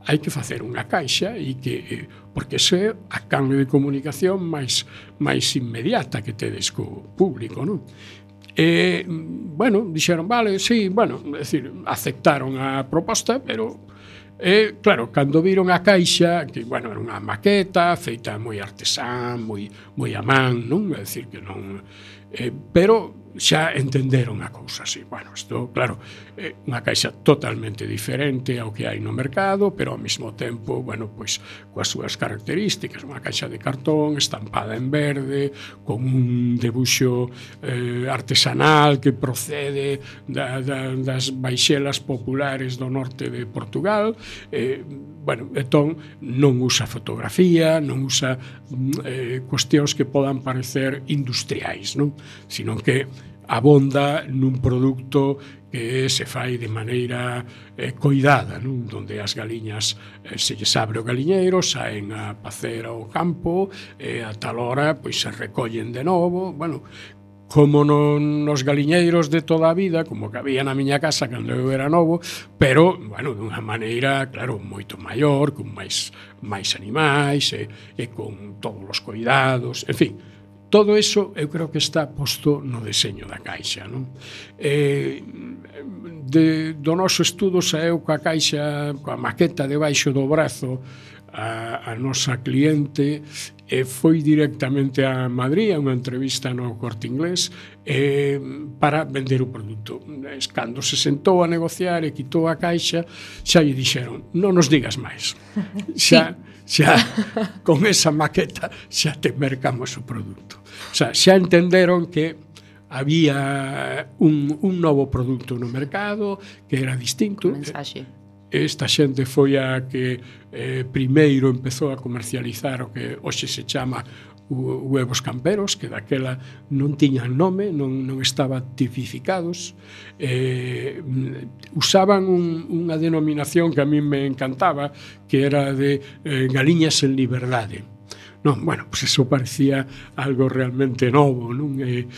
hai que facer unha caixa e que porque se a canle de comunicación máis máis inmediata que tedes co público, non? E, bueno, dixeron, vale, sí, bueno, decir, aceptaron a proposta, pero E, claro, cando viron a caixa, que, bueno, era unha maqueta feita moi artesán, moi, moi a man, non? É dicir, que non... Eh, pero xa entenderon a cousa así. Bueno, isto, claro, é unha caixa totalmente diferente ao que hai no mercado, pero ao mesmo tempo, bueno, pois, coas súas características, unha caixa de cartón estampada en verde, con un debuxo eh, artesanal que procede da, da, das baixelas populares do norte de Portugal, eh, bueno, entón non usa fotografía, non usa mm, eh, cuestións que podan parecer industriais, non? Sino que abonda nun produto que se fai de maneira eh, coidada, non? Donde as galiñas eh, se lles abre o galiñeiro, saen a pacer ao campo, e eh, a tal hora pois se recollen de novo, bueno, como non nos galiñeiros de toda a vida, como que había na miña casa cando eu era novo, pero, bueno, dunha maneira, claro, moito maior, con máis máis animais e, e con todos os cuidados, en fin, Todo eso eu creo que está posto no deseño da caixa. Non? Eh, de, do noso estudo saeu coa caixa, coa maqueta debaixo do brazo, a, a nosa cliente e foi directamente a Madrid a unha entrevista no Corte Inglés eh, para vender o produto. Cando se sentou a negociar e quitou a caixa, xa lle dixeron, non nos digas máis. Xa, sí. xa, con esa maqueta xa te mercamos o produto. O sea, xa entenderon que había un, un novo produto no mercado que era distinto. Mensaxe esta xente foi a que eh, primeiro empezou a comercializar o que hoxe se chama huevos camperos, que daquela non tiñan nome, non, non estaba tipificados. Eh, usaban un, unha denominación que a mí me encantaba, que era de eh, galiñas en liberdade. Non, bueno, pois pues eso parecía algo realmente novo, non? Eh,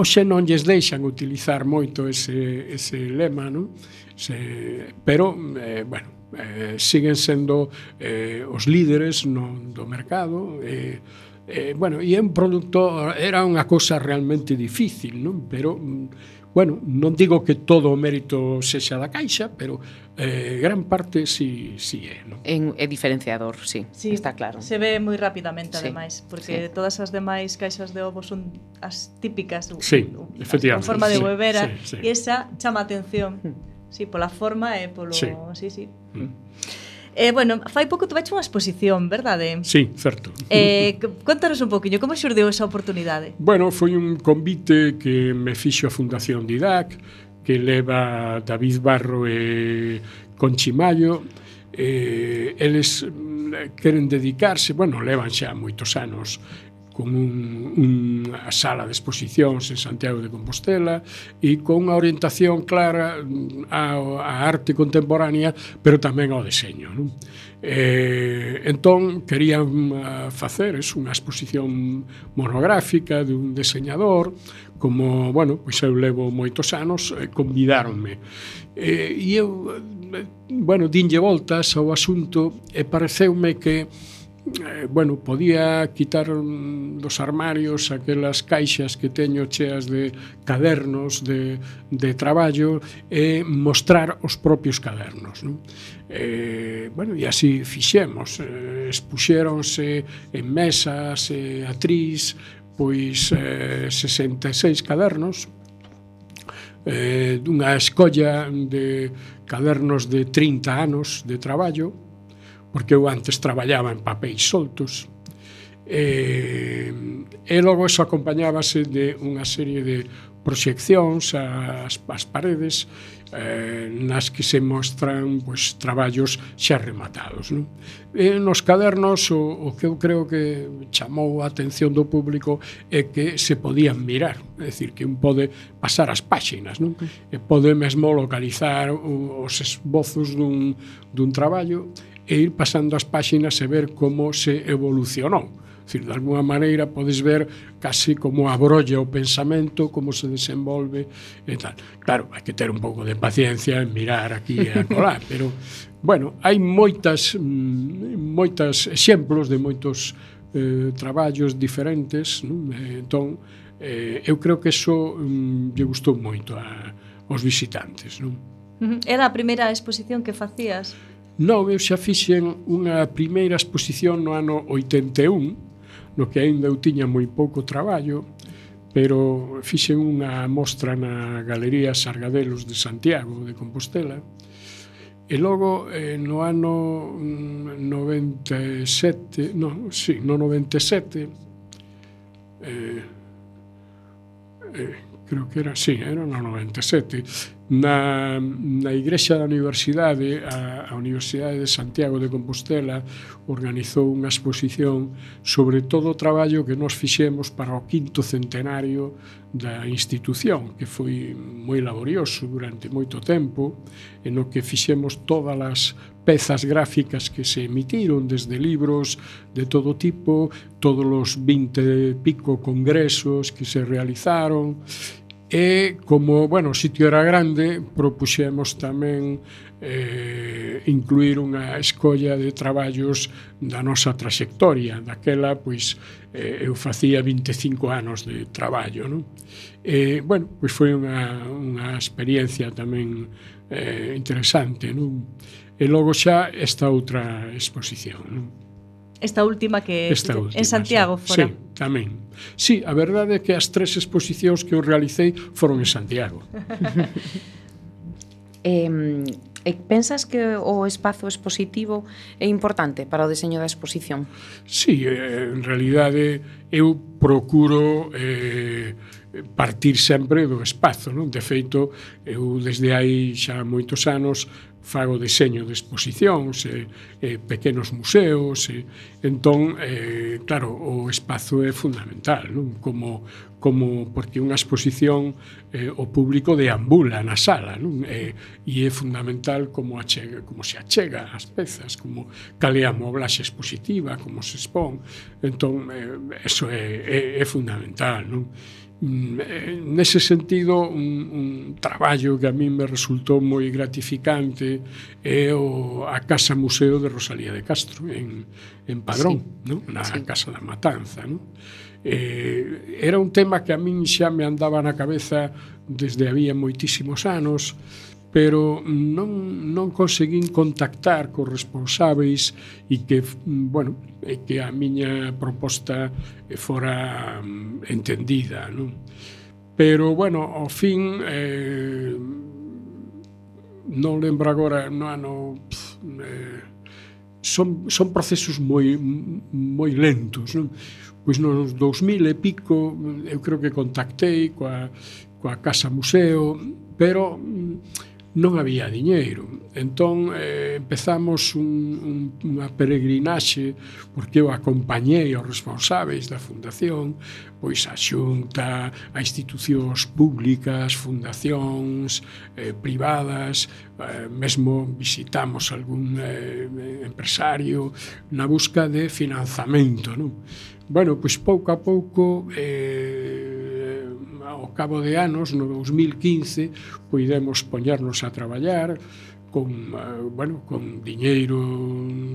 oxe non lles deixan utilizar moito ese, ese lema, non? Se, pero, eh, bueno, eh, siguen sendo eh, os líderes no, do mercado e eh, eh, bueno, e un produto era unha cosa realmente difícil, non? Pero mm, bueno, non digo que todo o mérito sexa da Caixa, pero eh, gran parte si, si é, non? En, é diferenciador, sí, sí, está claro. Se ve moi rapidamente, sí, ademais, porque sí. todas as demais caixas de ovo son as típicas, sí, as, con forma de sí, sí, sí. e esa chama atención. Mm sí, pola forma e polo... Sí, sí. sí. Mm. Eh, bueno, fai pouco tu unha exposición, verdade? Sí, certo. Eh, contanos un poquinho, como xurdeu esa oportunidade? Bueno, foi un convite que me fixo a Fundación Didac, que leva David Barro e Conchimayo, eh, eles mm, queren dedicarse, bueno, levan xa moitos anos con un, unha sala de exposicións en Santiago de Compostela e con unha orientación clara mm, á arte contemporánea, pero tamén ao deseño. Non? Eh, entón, querían ah, facer es unha exposición monográfica dun deseñador como, bueno, pois eu levo moitos anos, eh, convidáronme. Eh, e eu, eh, bueno, dinlle voltas ao asunto e pareceume que eh, bueno, podía quitar dos armarios aquelas caixas que teño cheas de cadernos de, de traballo e mostrar os propios cadernos non? Eh, bueno, e así fixemos eh, expuxéronse en mesas e eh, atriz pois eh, 66 cadernos eh, dunha escolla de cadernos de 30 anos de traballo porque eu antes traballaba en papéis soltos, e, e logo eso acompañábase de unha serie de proxeccións ás, ás paredes eh, nas que se mostran pois, traballos xa rematados. Non? E nos cadernos o, o que eu creo que chamou a atención do público é que se podían mirar, é dicir, que un pode pasar as páxinas, non? Mm. e pode mesmo localizar os esbozos dun, dun traballo e ir pasando as páxinas e ver como se evolucionou. Dicir, de alguma maneira podes ver casi como abrolla o pensamento, como se desenvolve e tal. Claro, hai que ter un pouco de paciencia en mirar aquí e acolá, pero bueno, hai moitas mm, moitas exemplos de moitos eh, traballos diferentes, non? entón eh, eu creo que eso mm, lle gustou moito a, aos visitantes, non? Era a primeira exposición que facías? Nove xa fixen unha primeira exposición no ano 81, no que aínda eu tiña moi pouco traballo, pero fixen unha mostra na Galería Sargadelos de Santiago de Compostela, E logo eh, no ano mm, 97, no, sí, no 97 eh, eh, creo que era así, ¿eh? era no 97, na, na Igrexa da Universidade, a, a Universidade de Santiago de Compostela organizou unha exposición sobre todo o traballo que nos fixemos para o quinto centenario da institución, que foi moi laborioso durante moito tempo, en o que fixemos todas as pezas gráficas que se emitiron desde libros de todo tipo, todos os 20 pico congresos que se realizaron E como, bueno, o sitio era grande, propuxemos tamén eh, incluir unha escolla de traballos da nosa traxectoria. Daquela, pois, eh, eu facía 25 anos de traballo, non? Eh, bueno, pois foi unha, unha experiencia tamén eh, interesante, non? E logo xa esta outra exposición, non? esta última que esta última, en Santiago sí. fora. Sí, tamén. Sí, a verdade é que as tres exposicións que eu realicei foron en Santiago. eh, E pensas que o espazo expositivo é importante para o deseño da exposición? Sí, eh, en realidade eu procuro eh, partir sempre do espazo, non? De feito, eu desde hai xa moitos anos fago deseño de exposicións, e, e pequenos museos, e, entón, eh, claro, o espazo é fundamental, non? Como, como porque unha exposición eh, o público deambula na sala, non? Eh, e é fundamental como, achega, como se achega as pezas, como cale a moblaxe expositiva, como se expón, entón, eh, eso é, é, é fundamental, non? Mm, nese sentido un, un traballo que a mí me resultou moi gratificante é o, a Casa Museo de Rosalía de Castro en, en Padrón, sí. ¿no? na sí. Casa da Matanza ¿no? eh, era un tema que a min xa me andaba na cabeza desde había moitísimos anos pero non, non conseguín contactar cos responsáveis e que, mm, bueno, e que a miña proposta fora mm, entendida, non? Pero, bueno, ao fin, eh, non lembro agora, no ano... Eh, son, son procesos moi, moi lentos, non? Pois nos 2000 e pico eu creo que contactei coa, coa Casa Museo, pero mm, non había diñeiro. Entón eh, empezamos un, un, unha peregrinaxe porque eu acompañei os responsáveis da fundación, pois a xunta, a institucións públicas, fundacións eh, privadas, eh, mesmo visitamos algún eh, empresario na busca de financiamento, non? Bueno, pois pouco a pouco eh, ao cabo de anos, no 2015, puidemos poñernos a traballar con, eh, bueno, con diñeiro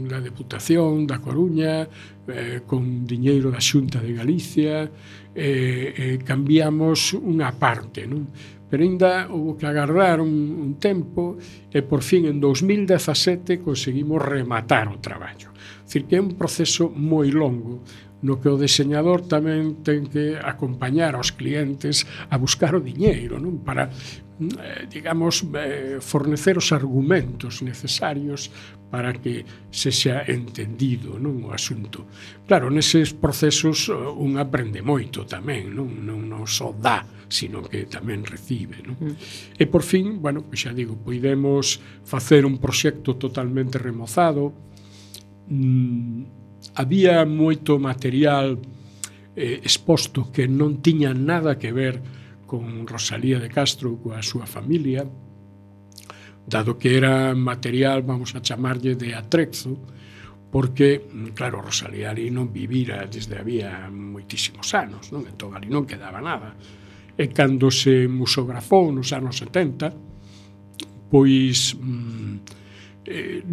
da Deputación da Coruña, eh, con diñeiro da Xunta de Galicia, eh, eh, cambiamos unha parte, non? Pero ainda houve que agarrar un, un tempo e por fin en 2017 conseguimos rematar o traballo. Dicir que é un proceso moi longo, no que o deseñador tamén ten que acompañar aos clientes a buscar o diñeiro, non? Para eh, digamos eh, fornecer os argumentos necesarios para que se xa entendido non o asunto. Claro, neses procesos eh, un aprende moito tamén, non non, non só dá, sino que tamén recibe, non? Mm. E por fin, bueno, pois xa digo, poidemos facer un proxecto totalmente remozado, mmm, había moito material eh, exposto que non tiña nada que ver con Rosalía de Castro coa súa familia, dado que era material, vamos a chamarlle, de atrezo, porque, mm, claro, Rosalía ali non vivira desde había moitísimos anos, non? Entón, ali non quedaba nada. E cando se musografou nos anos 70, pois... Mm, eh,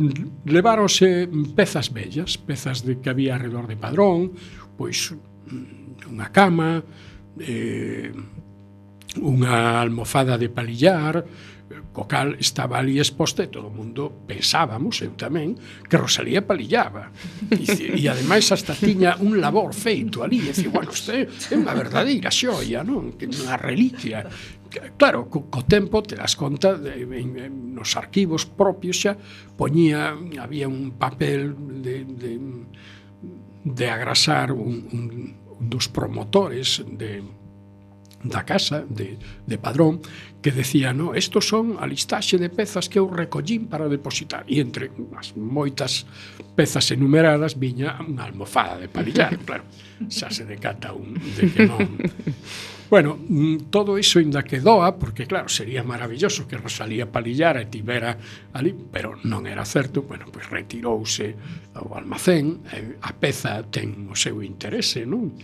levarose pezas bellas, pezas de que había alrededor de Padrón, pois mm, unha cama, eh, unha almofada de palillar, co cal estaba ali exposta e todo o mundo pensábamos, eu tamén, que Rosalía palillaba. E, e ademais hasta tiña un labor feito ali, e dicía, bueno, este é unha verdadeira xoia, non? Que unha reliquia claro, co, co tempo te das conta de, en, en, nos arquivos propios xa poñía había un papel de, de, de agrasar un, un, un dos promotores de, da casa de, de Padrón que decía, no, estos son a listaxe de pezas que eu recollín para depositar e entre as moitas pezas enumeradas viña unha almofada de palillar, claro. Xa se decata un de que non. Bueno, mm, todo iso inda que doa, porque claro, sería maravilloso que Rosalía Palillara e tivera ali, pero non era certo, bueno, pois retirouse ao almacén, a peza ten o seu interese, non?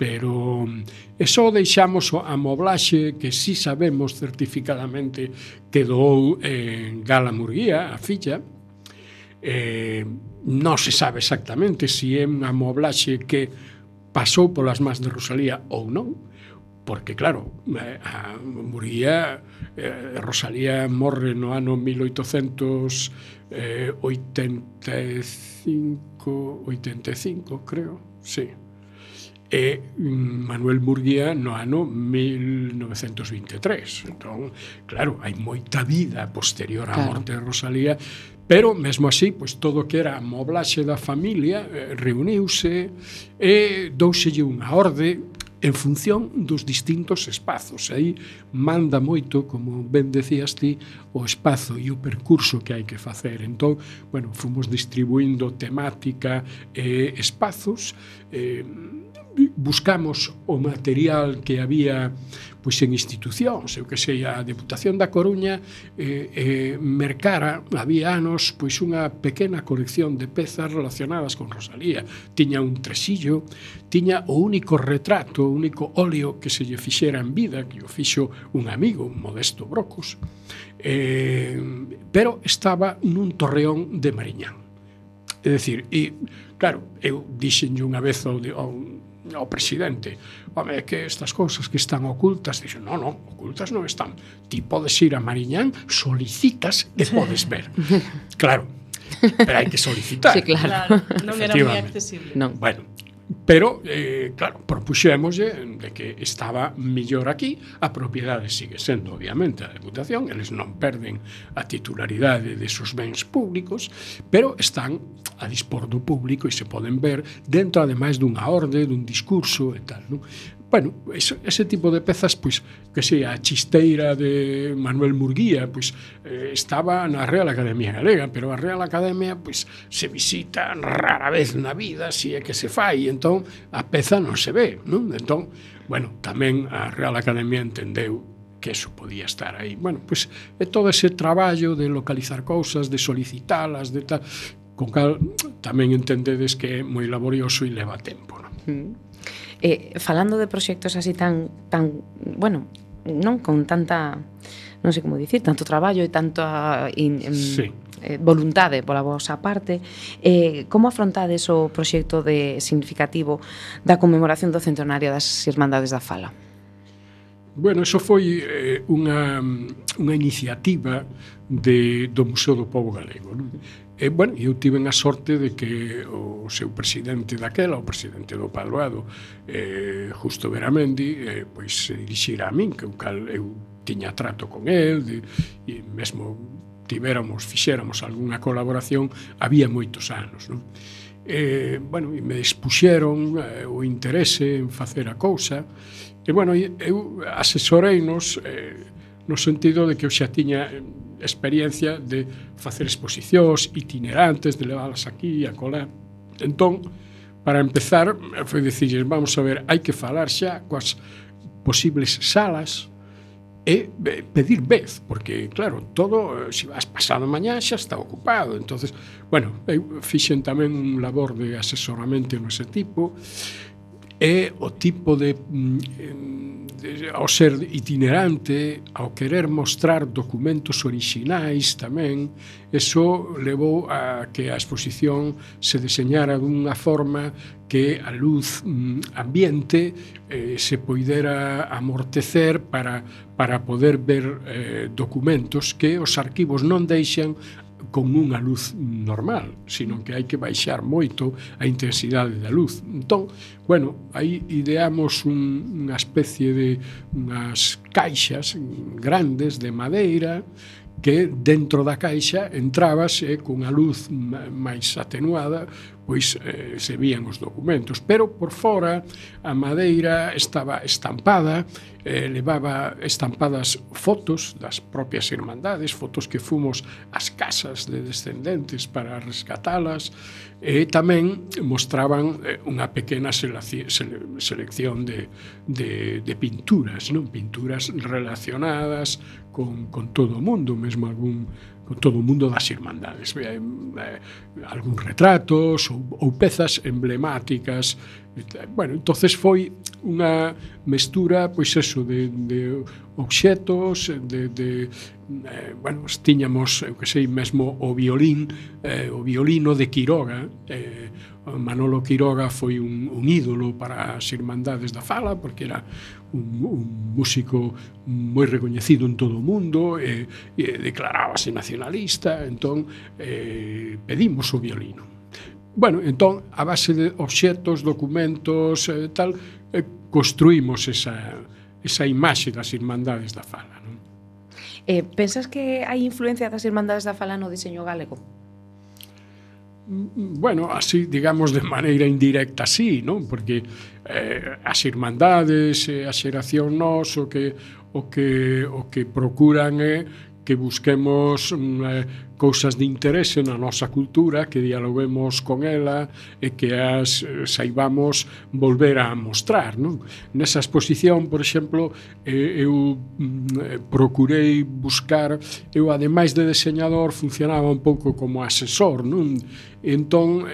pero mm, eso deixamos a moblaxe que si sí sabemos certificadamente que doou en Gala Murguía, a filla, eh, non se sabe exactamente se si é unha moblaxe que pasou polas más de Rosalía ou non, porque claro, eh, ah, a Murguía eh, Rosalía morre no ano 1885, 85, eh, creo, sí. E mm, Manuel Murguía no ano 1923. Entón, claro, hai moita vida posterior á claro. morte de Rosalía, Pero, mesmo así, pois, todo que era a moblaxe da familia eh, reuniuse e douselle unha orde en función dos distintos espazos. Aí manda moito, como ben decías ti, o espazo e o percurso que hai que facer. Entón, bueno, fomos distribuindo temática e eh, espazos, eh, buscamos o material que había pois en institucións, eu que sei, a Deputación da Coruña eh, eh, mercara, había anos, pois unha pequena colección de pezas relacionadas con Rosalía. Tiña un tresillo, tiña o único retrato, o único óleo que se lle fixera en vida, que o fixo un amigo, un Modesto Brocos, eh, pero estaba nun torreón de Mariñán. É dicir, e, claro, eu dixenlle unha vez ao, ao, ao presidente, home, que estas cousas que están ocultas, dixo, non, non, ocultas non están. Ti podes ir a Mariñán, solicitas e podes ver. Claro, pero hai que solicitar. Sí, claro. claro non era moi accesible. Non. Bueno, Pero, eh, claro, propuxémoslle de que estaba millor aquí, a propiedade sigue sendo, obviamente, a Deputación, eles non perden a titularidade desos bens públicos, pero están a dispor do público e se poden ver dentro, ademais, dunha orde, dun discurso e tal, non? Bueno, ese, ese tipo de pezas, pois, que sei, a chisteira de Manuel Murguía, pois, eh, estaba na Real Academia Galega, pero a Real Academia, pois, se visita rara vez na vida, se é que se fai, entón, a peza non se ve, non? Entón, bueno, tamén a Real Academia entendeu que eso podía estar aí. Bueno, pois é eh, todo ese traballo de localizar cousas, de solicitalas, de tal, con cal tamén entendedes que é moi laborioso e leva tempo, non? Mm. Eh, falando de proxectos así tan, tan bueno, non con tanta, non sei como dicir, tanto traballo e tanta in, in, sí. eh, voluntade pola vosa parte, eh, como afrontades o proxecto de significativo da conmemoración do centenario das Irmandades da Fala? Bueno, eso foi eh, unha, unha iniciativa de, do Museo do Pobo Galego. Non? E, bueno, eu tiven a sorte de que o seu presidente daquela, o presidente do Padroado, eh, Justo Veramendi, eh, pois se dirixira a min, que eu, cal, eu tiña trato con el, de, e mesmo tivéramos, fixéramos algunha colaboración, había moitos anos, non? E, bueno, e me expuxeron eh, o interese en facer a cousa, e, bueno, eu asesorei nos, eh, no sentido de que eu xa tiña experiencia de facer exposicións itinerantes, de leválas aquí e colá. Entón, para empezar, foi dicirles, vamos a ver, hai que falar xa coas posibles salas e pedir vez, porque, claro, todo, eh, se vas pasado mañá, xa está ocupado. entonces bueno, eu fixen tamén un labor de asesoramento nese tipo, e é o tipo de, de ao ser itinerante, ao querer mostrar documentos orixinais tamén, eso levou a que a exposición se deseñara dunha forma que a luz mm, ambiente eh, se poidera amortecer para, para poder ver eh, documentos que os arquivos non deixan con unha luz normal, sino que hai que baixar moito a intensidade da luz. Entón, bueno, aí ideamos un, unha especie de unhas caixas grandes de madeira que dentro da caixa entrabas e cunha luz máis atenuada pois eh, se vían os documentos. Pero por fora a madeira estaba estampada eh, levaba estampadas fotos das propias irmandades fotos que fomos ás casas de descendentes para rescatalas e tamén mostraban eh, unha pequena selección de, de, de pinturas non? Pinturas relacionadas con, con todo o mundo, mesmo algún con todo o mundo das irmandades. Eh, eh, algúns retratos ou, ou pezas emblemáticas. Bueno, entonces foi unha mestura, pois eso, de, de obxetos, de, de eh, bueno, tiñamos, eu que sei, mesmo o violín, eh, o violino de Quiroga, eh, Manolo Quiroga foi un, un ídolo para as Irmandades da Fala, porque era un, un músico moi recoñecido en todo o mundo, e, e declarábase nacionalista, entón eh, pedimos o violino. Bueno, entón, a base de obxetos, documentos, eh, tal, eh, construímos esa, esa imaxe das Irmandades da Fala. Non? Eh, pensas que hai influencia das Irmandades da Fala no diseño galego? bueno, así, digamos, de maneira indirecta, sí, non? Porque eh, as irmandades, eh, a xeración nos, o que, o que, o que procuran é eh, que busquemos mm, eh, cousas de interese na nosa cultura, que dialoguemos con ela e que as eh, saibamos volver a mostrar. Non? Nesa exposición, por exemplo, eu mm, eh, procurei buscar, eu ademais de deseñador funcionaba un pouco como asesor, non? Entón,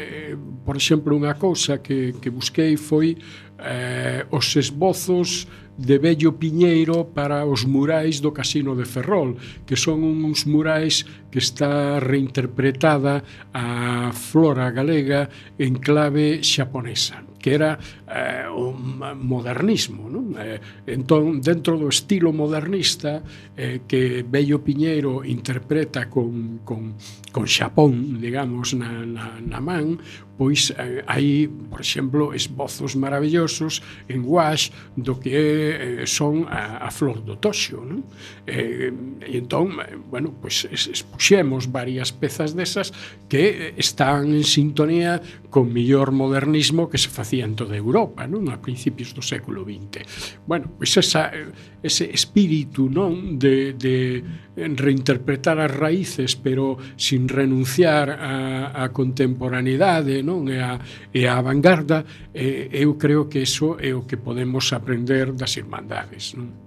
por exemplo, unha cousa que, que busquei foi eh, os esbozos eh, de Bello Piñeiro para os murais do Casino de Ferrol, que son uns murais que está reinterpretada a flora galega en clave xaponesa que era eh, o modernismo. Non? Eh, entón, dentro do estilo modernista eh, que Bello Piñeiro interpreta con, con, con Xapón, digamos, na, na, na man, pois eh, hai, por exemplo, esbozos maravillosos en Wash do que eh, son a, a flor do toxo, non? Eh, e entón, eh, bueno, pois expuxemos varias pezas desas que eh, están en sintonía con mellor modernismo que se facía de Europa non a principios do século XX. Bueno, pois esa, ese espírito non de, de reinterpretar as raíces pero sin renunciar a, a contemporaneidade non e a, e a vanguarda eh, eu creo que eso é o que podemos aprender das irmandades. Non?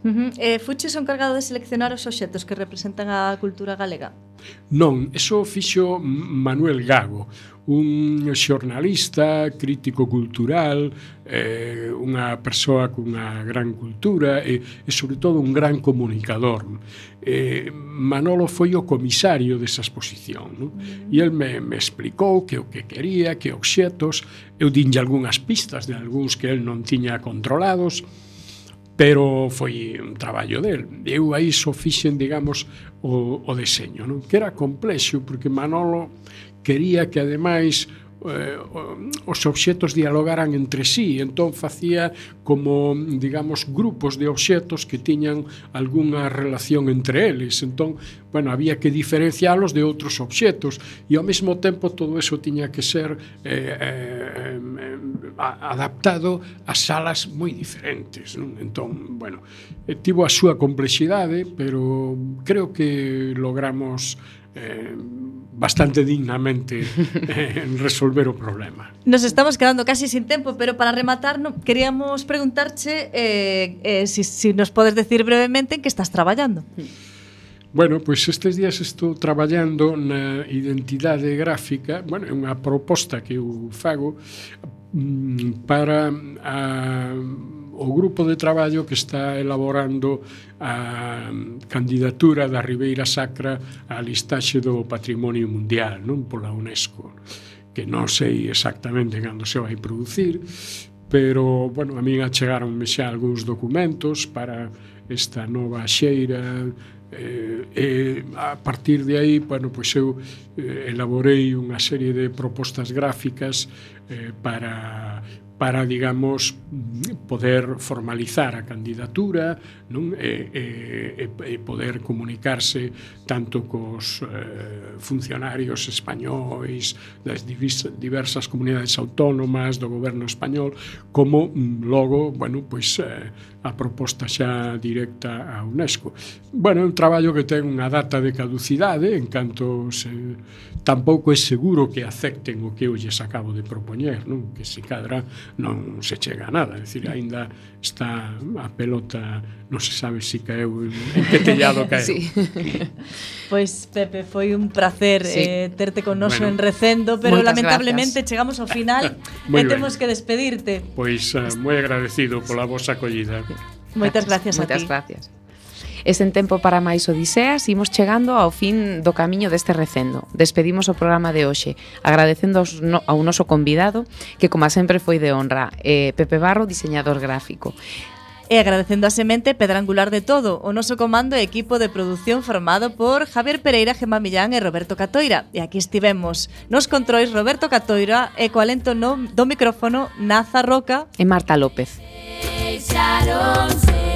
Uh -huh. eh, fuches o encargado de seleccionar os obxetos que representan a cultura galega? Non, eso fixo Manuel Gago un xornalista, crítico cultural, eh, unha persoa cunha gran cultura e, e sobre todo un gran comunicador. Eh, Manolo foi o comisario desa exposición non? Mm. e el me, me explicou que o que quería, que obxetos, eu dinlle algunhas pistas de algúns que el non tiña controlados, pero foi un traballo del. Eu aí só fixen, digamos, o, o deseño, non? que era complexo, porque Manolo quería que ademais eh, os obxetos dialogaran entre sí, entón facía como, digamos, grupos de obxetos que tiñan algunha relación entre eles. Entón, bueno, había que diferencialos de outros obxetos e ao mesmo tempo todo eso tiña que ser eh, eh, eh adaptado a salas moi diferentes. Non? Entón, bueno, eh, tivo a súa complexidade, pero creo que logramos eh, bastante dignamente eh, resolver o problema. Nos estamos quedando casi sin tempo, pero para rematar no, queríamos preguntarche eh, eh, si, si nos podes decir brevemente en que estás traballando. Bueno, pois pues estes días estou traballando na identidade gráfica, bueno, é unha proposta que eu fago mm, para a o grupo de traballo que está elaborando a candidatura da Ribeira Sacra á listaxe do patrimonio mundial non pola UNESCO que non sei exactamente cando se vai producir pero, bueno, a min achegaronme xa algúns documentos para esta nova xeira eh, e a partir de aí, bueno, pois eu eh, elaborei unha serie de propostas gráficas eh, para para, digamos, poder formalizar a candidatura non? E, e, e poder comunicarse tanto cos eh, funcionarios españois das diversas comunidades autónomas do goberno español como mm, logo, bueno, pois eh, a proposta xa directa a UNESCO. Bueno, é un traballo que ten unha data de caducidade, en canto se, tampouco é seguro que acepten o que eu lles acabo de propoñer, non? que se cadra non se chega a nada, é dicir, aínda está a pelota non se sabe si caeu en que tellado caeu. Sí. Pois pues, Pepe, foi un placer sí. eh, terte con noso bueno, en Recendo, pero lamentablemente gracias. chegamos ao final e eh, temos que despedirte. Pois uh, moi agradecido pola vosa acollida. Moitas gracias, gracias a ti. Moitas gracias. E sen tempo para máis odiseas, imos chegando ao fin do camiño deste recendo. Despedimos o programa de hoxe, agradecendo aos no, ao noso convidado, que como sempre foi de honra, eh, Pepe Barro, diseñador gráfico. E agradecendo a semente pedra angular de todo, o noso comando e equipo de produción formado por Javier Pereira, Gemma Millán e Roberto Catoira. E aquí estivemos nos controis Roberto Catoira e co alento no, do micrófono Naza Roca e Marta López. Deixaronse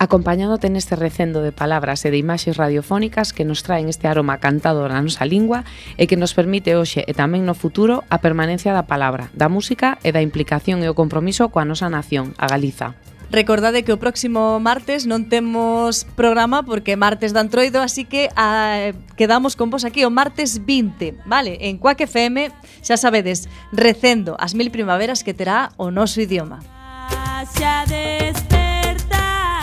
acompañándote neste recendo de palabras e de imaxes radiofónicas que nos traen este aroma cantado na nosa lingua e que nos permite hoxe e tamén no futuro a permanencia da palabra, da música e da implicación e o compromiso coa nosa nación, a Galiza. Recordade que o próximo martes non temos programa porque martes dan troido, así que a, quedamos con vos aquí o martes 20, vale? En Cuac FM, xa sabedes, recendo as mil primaveras que terá o noso idioma. Xa deste